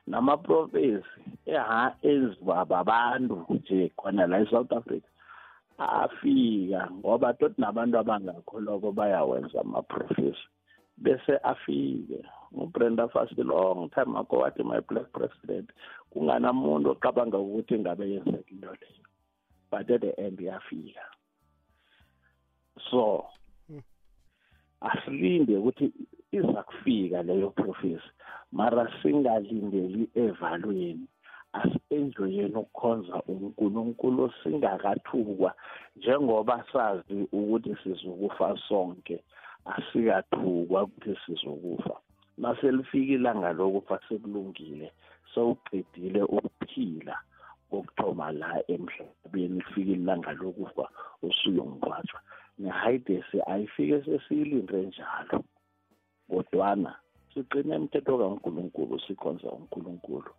Namaprofesi eha enziwa babantu nje khona la eSouth Africa afika ngoba tot nabantu abangakholoko bayawenza amaprofesi bese afike ubrenda fastil long time ago wathi my black president kunganamuntu oqabanga ukuthi ngabe yenzeka into leyo but at the end yafika. So asilinde ukuthi iza kufika leyo profesi mara singalindeli evalweni asi-enjoyeni ukukhonza unkulunkulu singakathukwa njengoba sazi ukuthi sizokufa sonke. Asikathukwa ukuthi sizokufa. Maselifika ilanga lokufa sekulungile sewuqedile ukuphila kokuthoma la emhlabeni. Lifika ilanga lokufa usuyongqwatshwa nehayidesi ayifike sesiyilinde njalo kodwana siqine imithetho kankulunkulu sikhonza unkulunkulu.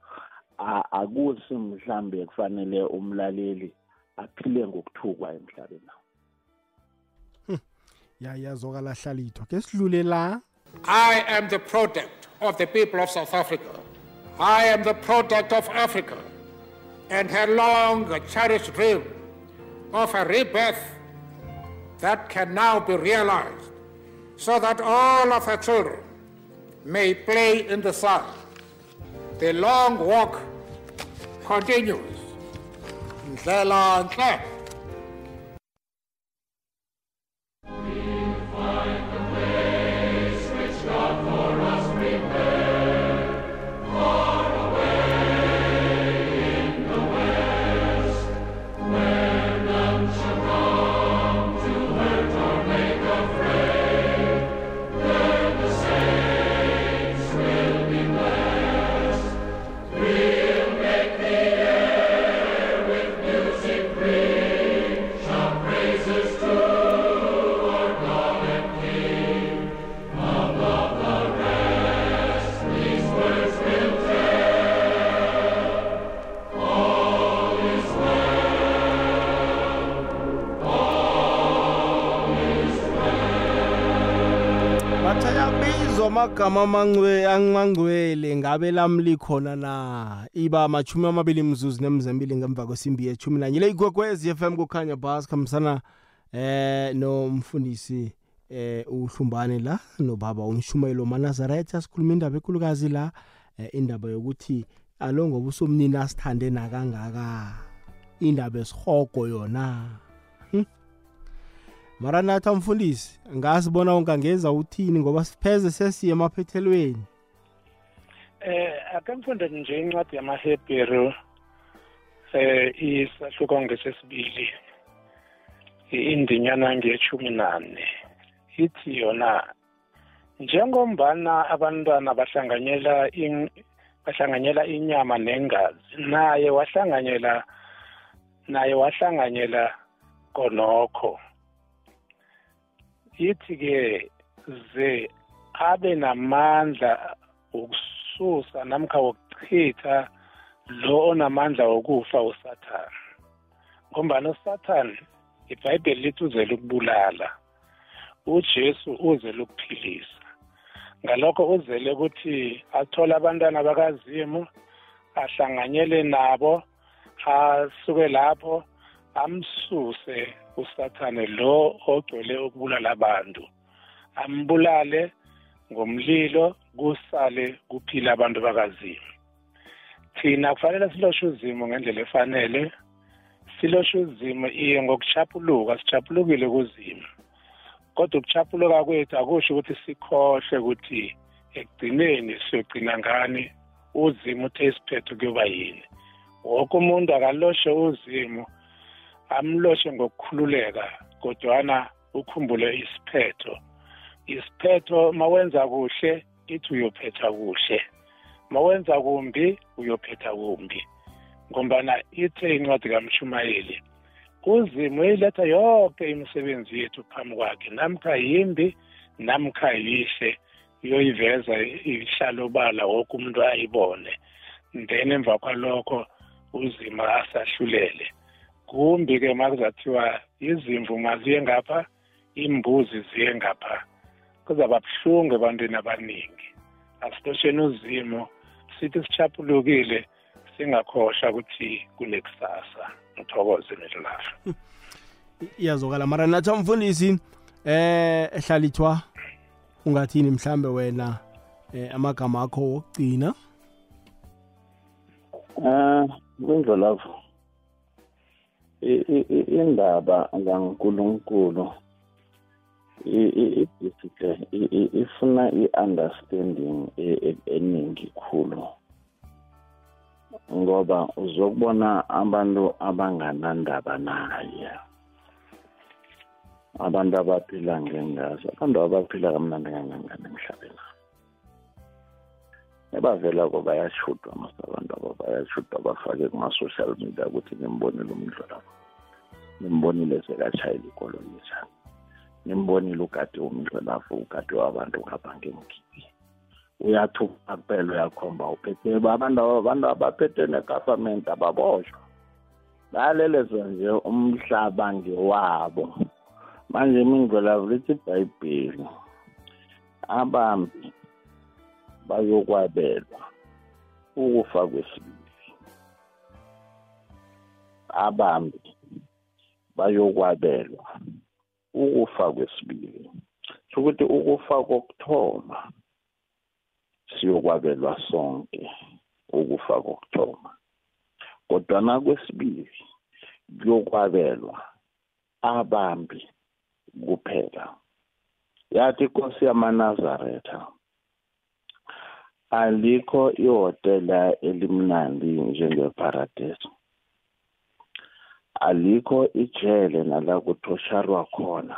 Akusi mhlambe kufanele umlaleli aphile ngokuthukwa emhlabeni. I am the product of the people of South Africa. I am the product of Africa and her long cherished dream of a rebirth that can now be realized so that all of her children may play in the sun. The long walk continues. Amagama amangwe angangwele ngabe lami likhona na iba machumi amabili mzuzu nemzembili ngemva kwesimbi yechumi nanye le igwekwezi FM kukhanya bhasi khambisana eh nomfundisi eh uhlumbane la nobaba umshumayelo manazaretha sikhuluma indaba ekhulukazi la eh, indaba yokuthi alo ngoba usomnini asithande nakangaka indaba esihogo yona hm? Mara nathi amfundisi ngasibona ungangeza uthini ngoba sipheze sesiye emaphethelweni? Eh ake mfunde nje incwadi yamahebheru eh isahluko ngesesibili indinyana ngeshumi nane. Ithi yona njengombana abantwana bahlanganyela in bahlanganyela inyama nengazi naye wahlanganyela naye wahlanganyela konokho. Ithi ke ze abe namandla ukususa namkha wokuchitha lo onamandla wokufa usathane. Ngombana usathane ibhayibheli lithi uzele ukubulala ujesu uzele ukuphilisa. Ngalokho uzele ukuthi athole abantwana bakazimu ahlanganyele nabo asuke lapho amsuse usathane lo ogcwele ukubulala abantu. Ambulale ngomlilo kusale kuphila abantu bakazimu. Thina kufanele siloshe uzimo ngendlela efanele. Siloshe uzimo iye ngokuchapuluka sichapulukile kuzimo kodwa ukuchapuluka kwethu akusho ukuthi sikhohle ukuthi ekugcineni siyogcina ngani uzimo uthe isiphetho kuyoba yini. Wonke umuntu akaloshe uzimo amloshe ngokukhululeka kodwana ukhumbule isiphetho. Isiphetho mawenza kuhle ithi uyophetha kuhle. Mawenza kumbi uyophetha kumbi. Ngombana ithe incwadi kamshumayeli uzimo uyiletha yonke imisebenzi yethu phambi kwakhe namkha yimbi namkha yihle uyoyiveza ihlalobala woke umuntu ayibone. Then emva kwalokho uzima asahlulele. Kumbi-ke ma kuzathiwa izimvu maziye ngapha imbuzi ziye ngapha. Kuzaba buhlungu ebantwini abaningi. Asilosheni uzimo sithi sichapulukile singakhohlwa ukuthi kunekusasa ngithokoze nedlulafu iyazokala mara nathi amfundisi eh ehlalithwa ungathini mhlambe wena eh amagama akho wokugcina? Ah, kwindlolavu. Indaba kaNkuluNkulu ibhisihle ifuna i-understanding eningi khulu. Ngoba uzokubona abantu abanganandaba naye. Abantu abaphila ngengazi, abantu abaphila kamnandi kangangani emhlabeni. Ebavela ko bayashudwa masabantu abo bayashudwa bafake kuma-social media ukuthi nimbonile umndlo lapho nimbonile sekatshayela ikolonisa nimbonile ugade umndlo lapho ugade wabantu ngapha ngemgibi uyathuma kuphela uyakhomba uphethe abantu abantu abaphethe ne-government ababoshwa. Bayalelezwa nje umhlaba ngewabo. Manje imindlolavu lithi ibhayibheli abambi bayokwabelwa ukufa kwesibili. Abambi bayokwabelwa ukufa kwesibili. Ukuthi ukufa kokuthoma siyokwabelwa sonke ukufa kokuthoma. Kodwana kwesibili kuyokwabelwa abambi kuphela. Yathi inkosi yamanazaretha alikho ihhotela elimnandi njengeparadiso. Alikho ijele nala kuthosharwa khona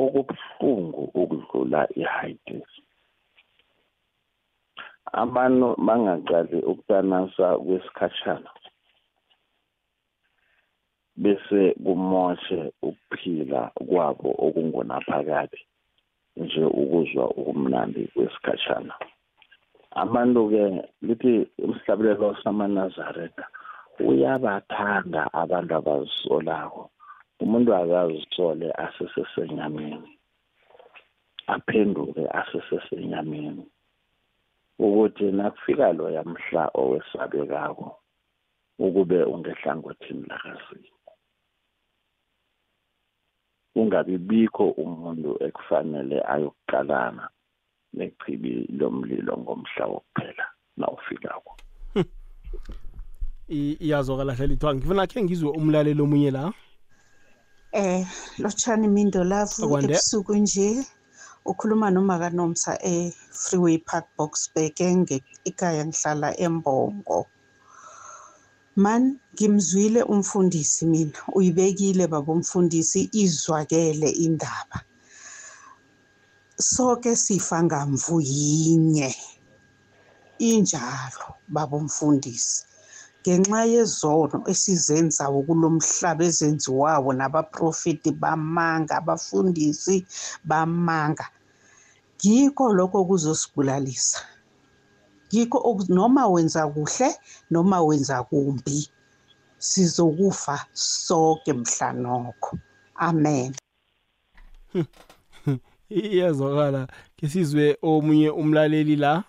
okubuhlungu ukudlula ihaitis abantu bangaqali ukutanasa kwesikhatshana bese kumoshe ukuphila kwabo okungonaphakade nje ukuzwa ukumnandi kwesikhatshana abantu-ke lithi umhlabelelo samanazareta uyabathanda abantu abazisolako. Umuntu akazisole asesesenyameni aphenduke asesesenyameni. Ukuthi nakufika loya mhla owesabekako ukube ungehlangothini lakazini kungabi bikho umuntu ekufanele ayokuqalana nechibi lomlilo ngomhla wokuphela nawufikako. Iyazwakala hlala ithiwa ngifuna khe ngizwe umlaleli omunye la? Eh lotshani mindo lavu Akwande. ebusuku nje ukhuluma nomaka nomsa e-freeway park boxburg ekhaya ngihlala embongo. Man ngimzwile umfundisi mina uyibekile baba umfundisi izwakele indaba. Sonke sifa ngamvu yinye injalo baba umfundisi. Ngenxa yezono esizenzayo kulo mhlaba ezenziwayo nabaprofeti bamanga abafundisi bamanga yikho lokho kuzosigulalisa yikho oku- noma wenza kuhle noma wenza kumbi sizokufa sonke mhla nokho. Amen. Iyazwakala ke sizwe omunye umlaleli la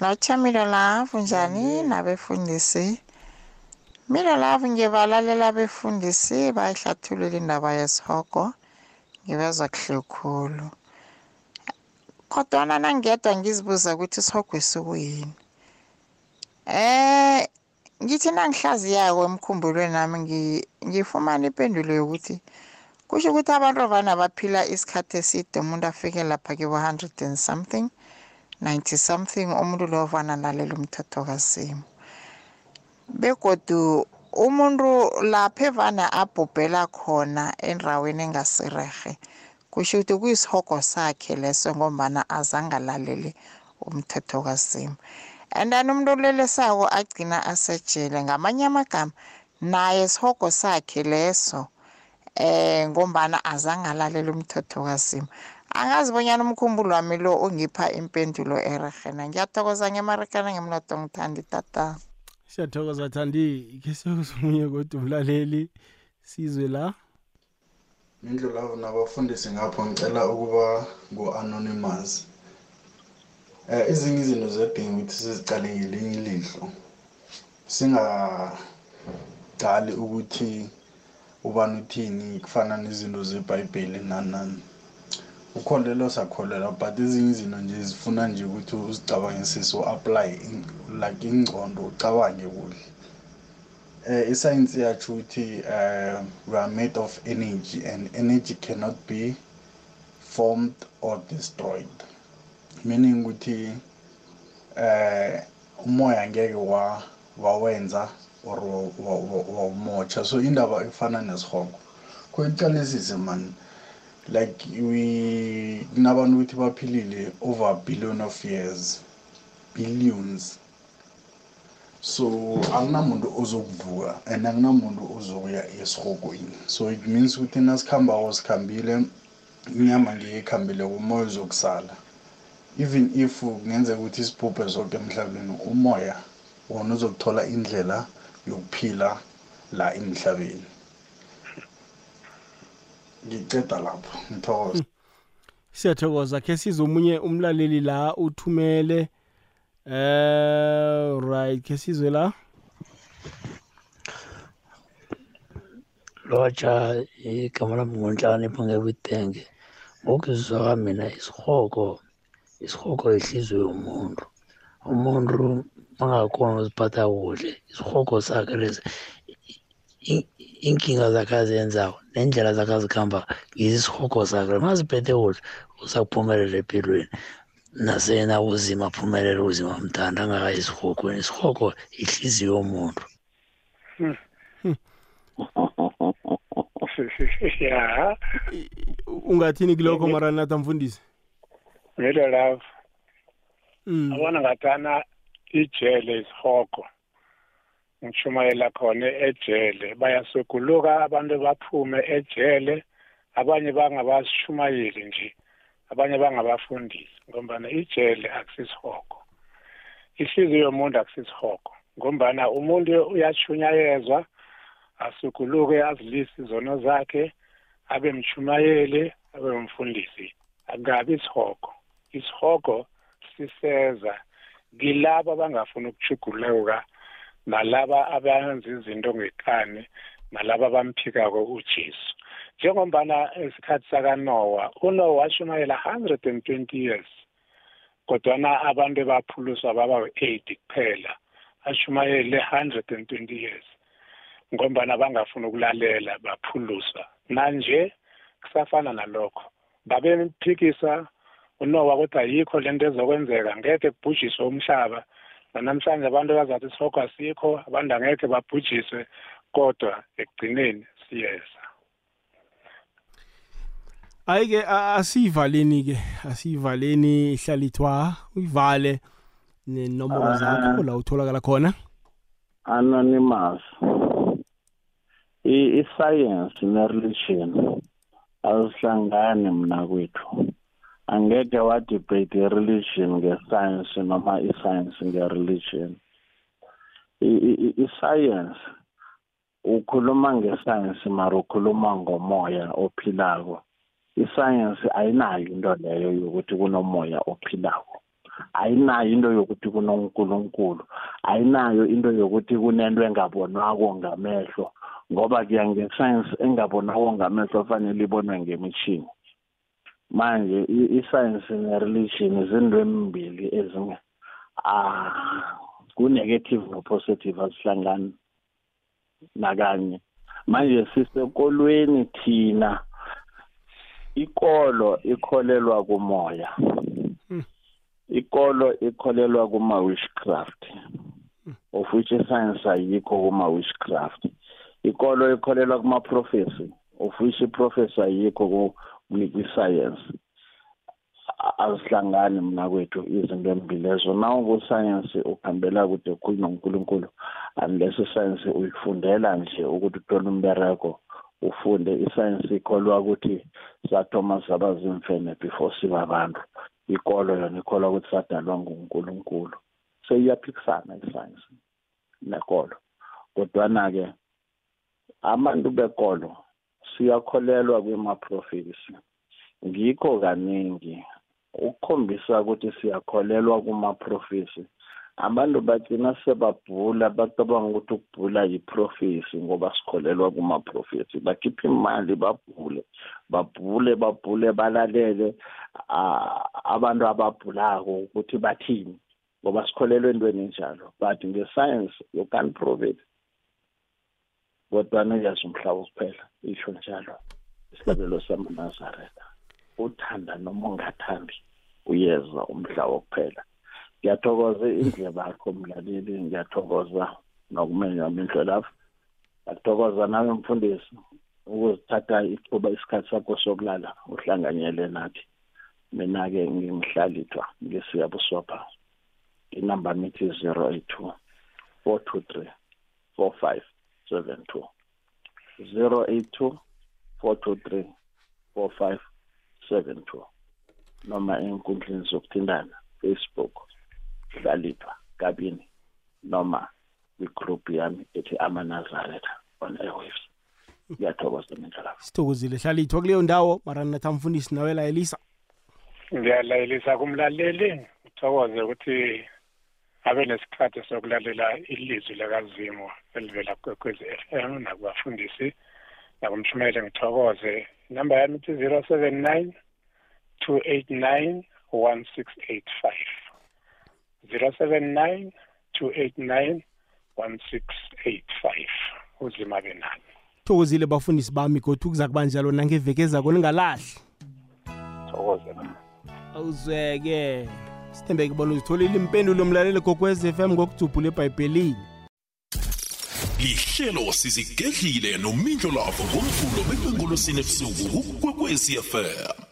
Lotsha Milolavu njani nabefundisi? Milolavu ngibalalela abefundisi bayihlathulula indaba yesihogo ngibezwa kuhle khulu. Kodwana nangedwa ngizibuza ukuthi isihogo esikuyini. Eh ngithi nangihlaziyako emkhumbulweni nami ngi- ngifumana ipendulo yokuthi kusho ukuthi abantu vana baphila isikhathi eside umuntu afike lapha kibo 100 and something 90 something umuntu lo vana lalela umthetho kasimo begodu umuntu lapha evana abhubhela khona endaweni engasirehe kusho ukuthi kuyisihogo sakhe leso ngombana azange alalele umthetho kasimo and then umuntu olelesako agcina asejele ngamanye amagama naye isihogo sakhe leso eh ngombana azange alalele umthetho kasimo angazi bonyana umkhumbulo wami lo ungipha impendulo erehena ngiyathokoza ngemarekana ngemloto ngithanda tata. Siyathokoza thandi. Ke siyokuzomunye kodwa umlaleli sizwe la. Mindlu nabafundisi ngapho ngicela ukuba ngu-anonymous eh ezinye izinto ziyadinga ukuthi sizicale ngelinye ilihlo. Singaqali ukuthi ubani uthini kufana nezinto zebhayibheli nani nani ukholelwa sakholelwa but ezinye izinto nje zifuna nje ukuthi uzicabangisise u-apply like ingcondo ucabange kuhle. Uh, isayensi yatsho ukuthi uh, we are made of energy and energy cannot be formed or destroyed. Meaning ukuthi uh, umoya ngeke wa wawenza or wawumotsha so indaba efana nesihogo khoyiqalisise man like we kunabantu ukuthi baphilile over a billion of years billions. So akunamuntu ozokuvuka and akunamuntu ozokuya esihogweni so it means ukuthi nasikhambako sikhambile inyama ngiye ikhambile umoya uzokusala. Even if kungenzeka ukuthi sibhubhe zonke emhlabeni umoya wona uzokuthola indlela yokuphila la emhlabeni. Ngiceda lapho ngithokoza siyathokoza khe sizomunye umlaleli la uthumele eh right khe sizwe la. Lotsha igama lami ngonhlani phangewitenge ngokuzwa kwami mina isihoko isihoko ihliziyo yomuntu. Umuntu angakhona ukuziphatha kuhle isihoko sakhe lesi i- inkinga zakhe azenzako nendlela zakhe azikhamba yizo isihoko sakhe maziphethe kuhle uzakuphumelela empilweni nasena uzima aphumelele uzima mthanda angakayi esihokweni isihoko ihliziyo yomuntu. Ya ungathini kilokho maranatha mfundisi? Ngelo lapho Mm. abona ngathana ijele isihoko ngishumayela khona ejele. Bayasuguluka abantu baphume ejele abanye bangabashumayeli nje abanye bangabafundisi ngombana ijele akusisihoko ihliziyo yomuntu akusisihoko ngombana umuntu uyashunyayezwa asuguluke azilise izono zakhe abe mshumayeli abe umfundisi akukabi isihoko isihoko siseza kilabo abangafuni ukuchuguluka nalaba abenza izinto ngeqane nalaba abamphikako uJesu. Njengombana esikhathi sakanowa unowa washumayela 120 years kodwana abantu baphuluswa baba 80 kuphela ashumayele 120 years ngombana bangafuni ukulalela baphuluswa manje kusafana nalokho. Babemphikisa unowa kodwa ayikho lento ezokwenzeka. Ngeke kubhujiswe umhlaba. Namhlanje abantu bazathi isihoko asikho abantu angeke babhujiswe kodwa ekugcineni siyeza. Hayi ke a- asiyivaleni ke asiyivaleni ihlalithwa uyivale nenombolo Ah. zakho la utholakala khona. Anonymous. I- iscience ne-religion. Azihlangani mna kwethu. Angeke wadebate i-religion nge-science noma i-science nge-religion. I-science ukhuluma nge-science mara ukhuluma ngomoya ophilako. I-science ayinayo into leyo yokuthi kunomoya ophilako. Ayinayo into yokuthi kunonkulunkulu. Ayinayo into yokuthi kunento engabonwako ngamehlo ngoba kuya nge-science engabonwako ngamehlo fanele ibonwe ngemishini manje i- i-science ne-religion zinto embili ezinye ah ku-negative no-positive azihlangani nakanye. Manje sisekolweni thina ikolo ikholelwa kumoya. Ikolo ikholelwa kuma-witchcraft of which i-science ayikho kuma-witchcraft. Ikolo ikholelwa kuma-prophecy of which i-prophecy ayikho A- azihlangani mna kwethu izinto embili ezo nawungusayensi ukhambela kude khulu nonkulunkulu unless isayensi uyifundela nje ukuthi uthole umbereko ufunde. Isayensi ikholwa ukuthi sathoma saba zimfene before siba abantu. Ikolo yona ikholwa ukuthi sadalwa ngunkulunkulu. So iyaphikisana isayensi nekolo. Kodwana-ke abantu bekolo siyakholelwa kwima-prophecy ngikho kaningi ukukhombisa ukuthi siyakholelwa kuma-prophecy abantu bagcina sebabhula bacabanga ukuthi ukubhula yi-prophecy ngoba sikholelwa kuma-prophecy bakhipha imali babhule babhule babhule balalele abantu ababhulako ukuthi bathini ngoba sikholelwa entweni enjalo but nge-science you can't prove it. Kodwana uyazi umhlaba kuphela isho njalo isabelo samanazaretha uthanda noma ungathandi uyeza umhlaba kuphela ngiyathokoza indlebe yakho mlaleli ngiyathokoza nokumenywa mindlo lapho ngiyathokoza nawe mfundisi ukuzithatha ithuba isikhathi sakho sokulala uhlanganyele nathi. Mina-ke ngimhlalithwa ngesiyabuswapha inamba mithi zero eight two four two three four five. Seven two. Zero eight two four two three four five seven two. Noma ey'nkundleni zokuthintana facebook hlalithwa kabini noma kwigroup yami ethi amanazaretha on airwaves. Ngiyathokoza mindlalafu sithokozile hlalithwa kuleyo ndawo mara nathi mfundisi nawe layelisa. Ngiyalayelisa kumlaleli. Ngithokoze ukuthi abe nesikhathi sokulalela ilizwi lakazimo elivela kwekwezi f m nakubafundisi nakumshumayele ngithokoze. Inamba yami ithi zero seven nine two eight nine one six eight five. Zero seven nine two eight nine one six eight five. Uzima benani. Thokozile bafundisi bami kodwa kuza kuba njalo nangeveke ezako ningalahli thokoze awuzweke. Sithembeke bona uzitholile impendulo mlaleli gokwez f m ngokujubhula ebhayibhelini lihlelo sizigedlile nomindlo lavo ngomvulo bekwenkolosini ebusuku kukwekwezi fm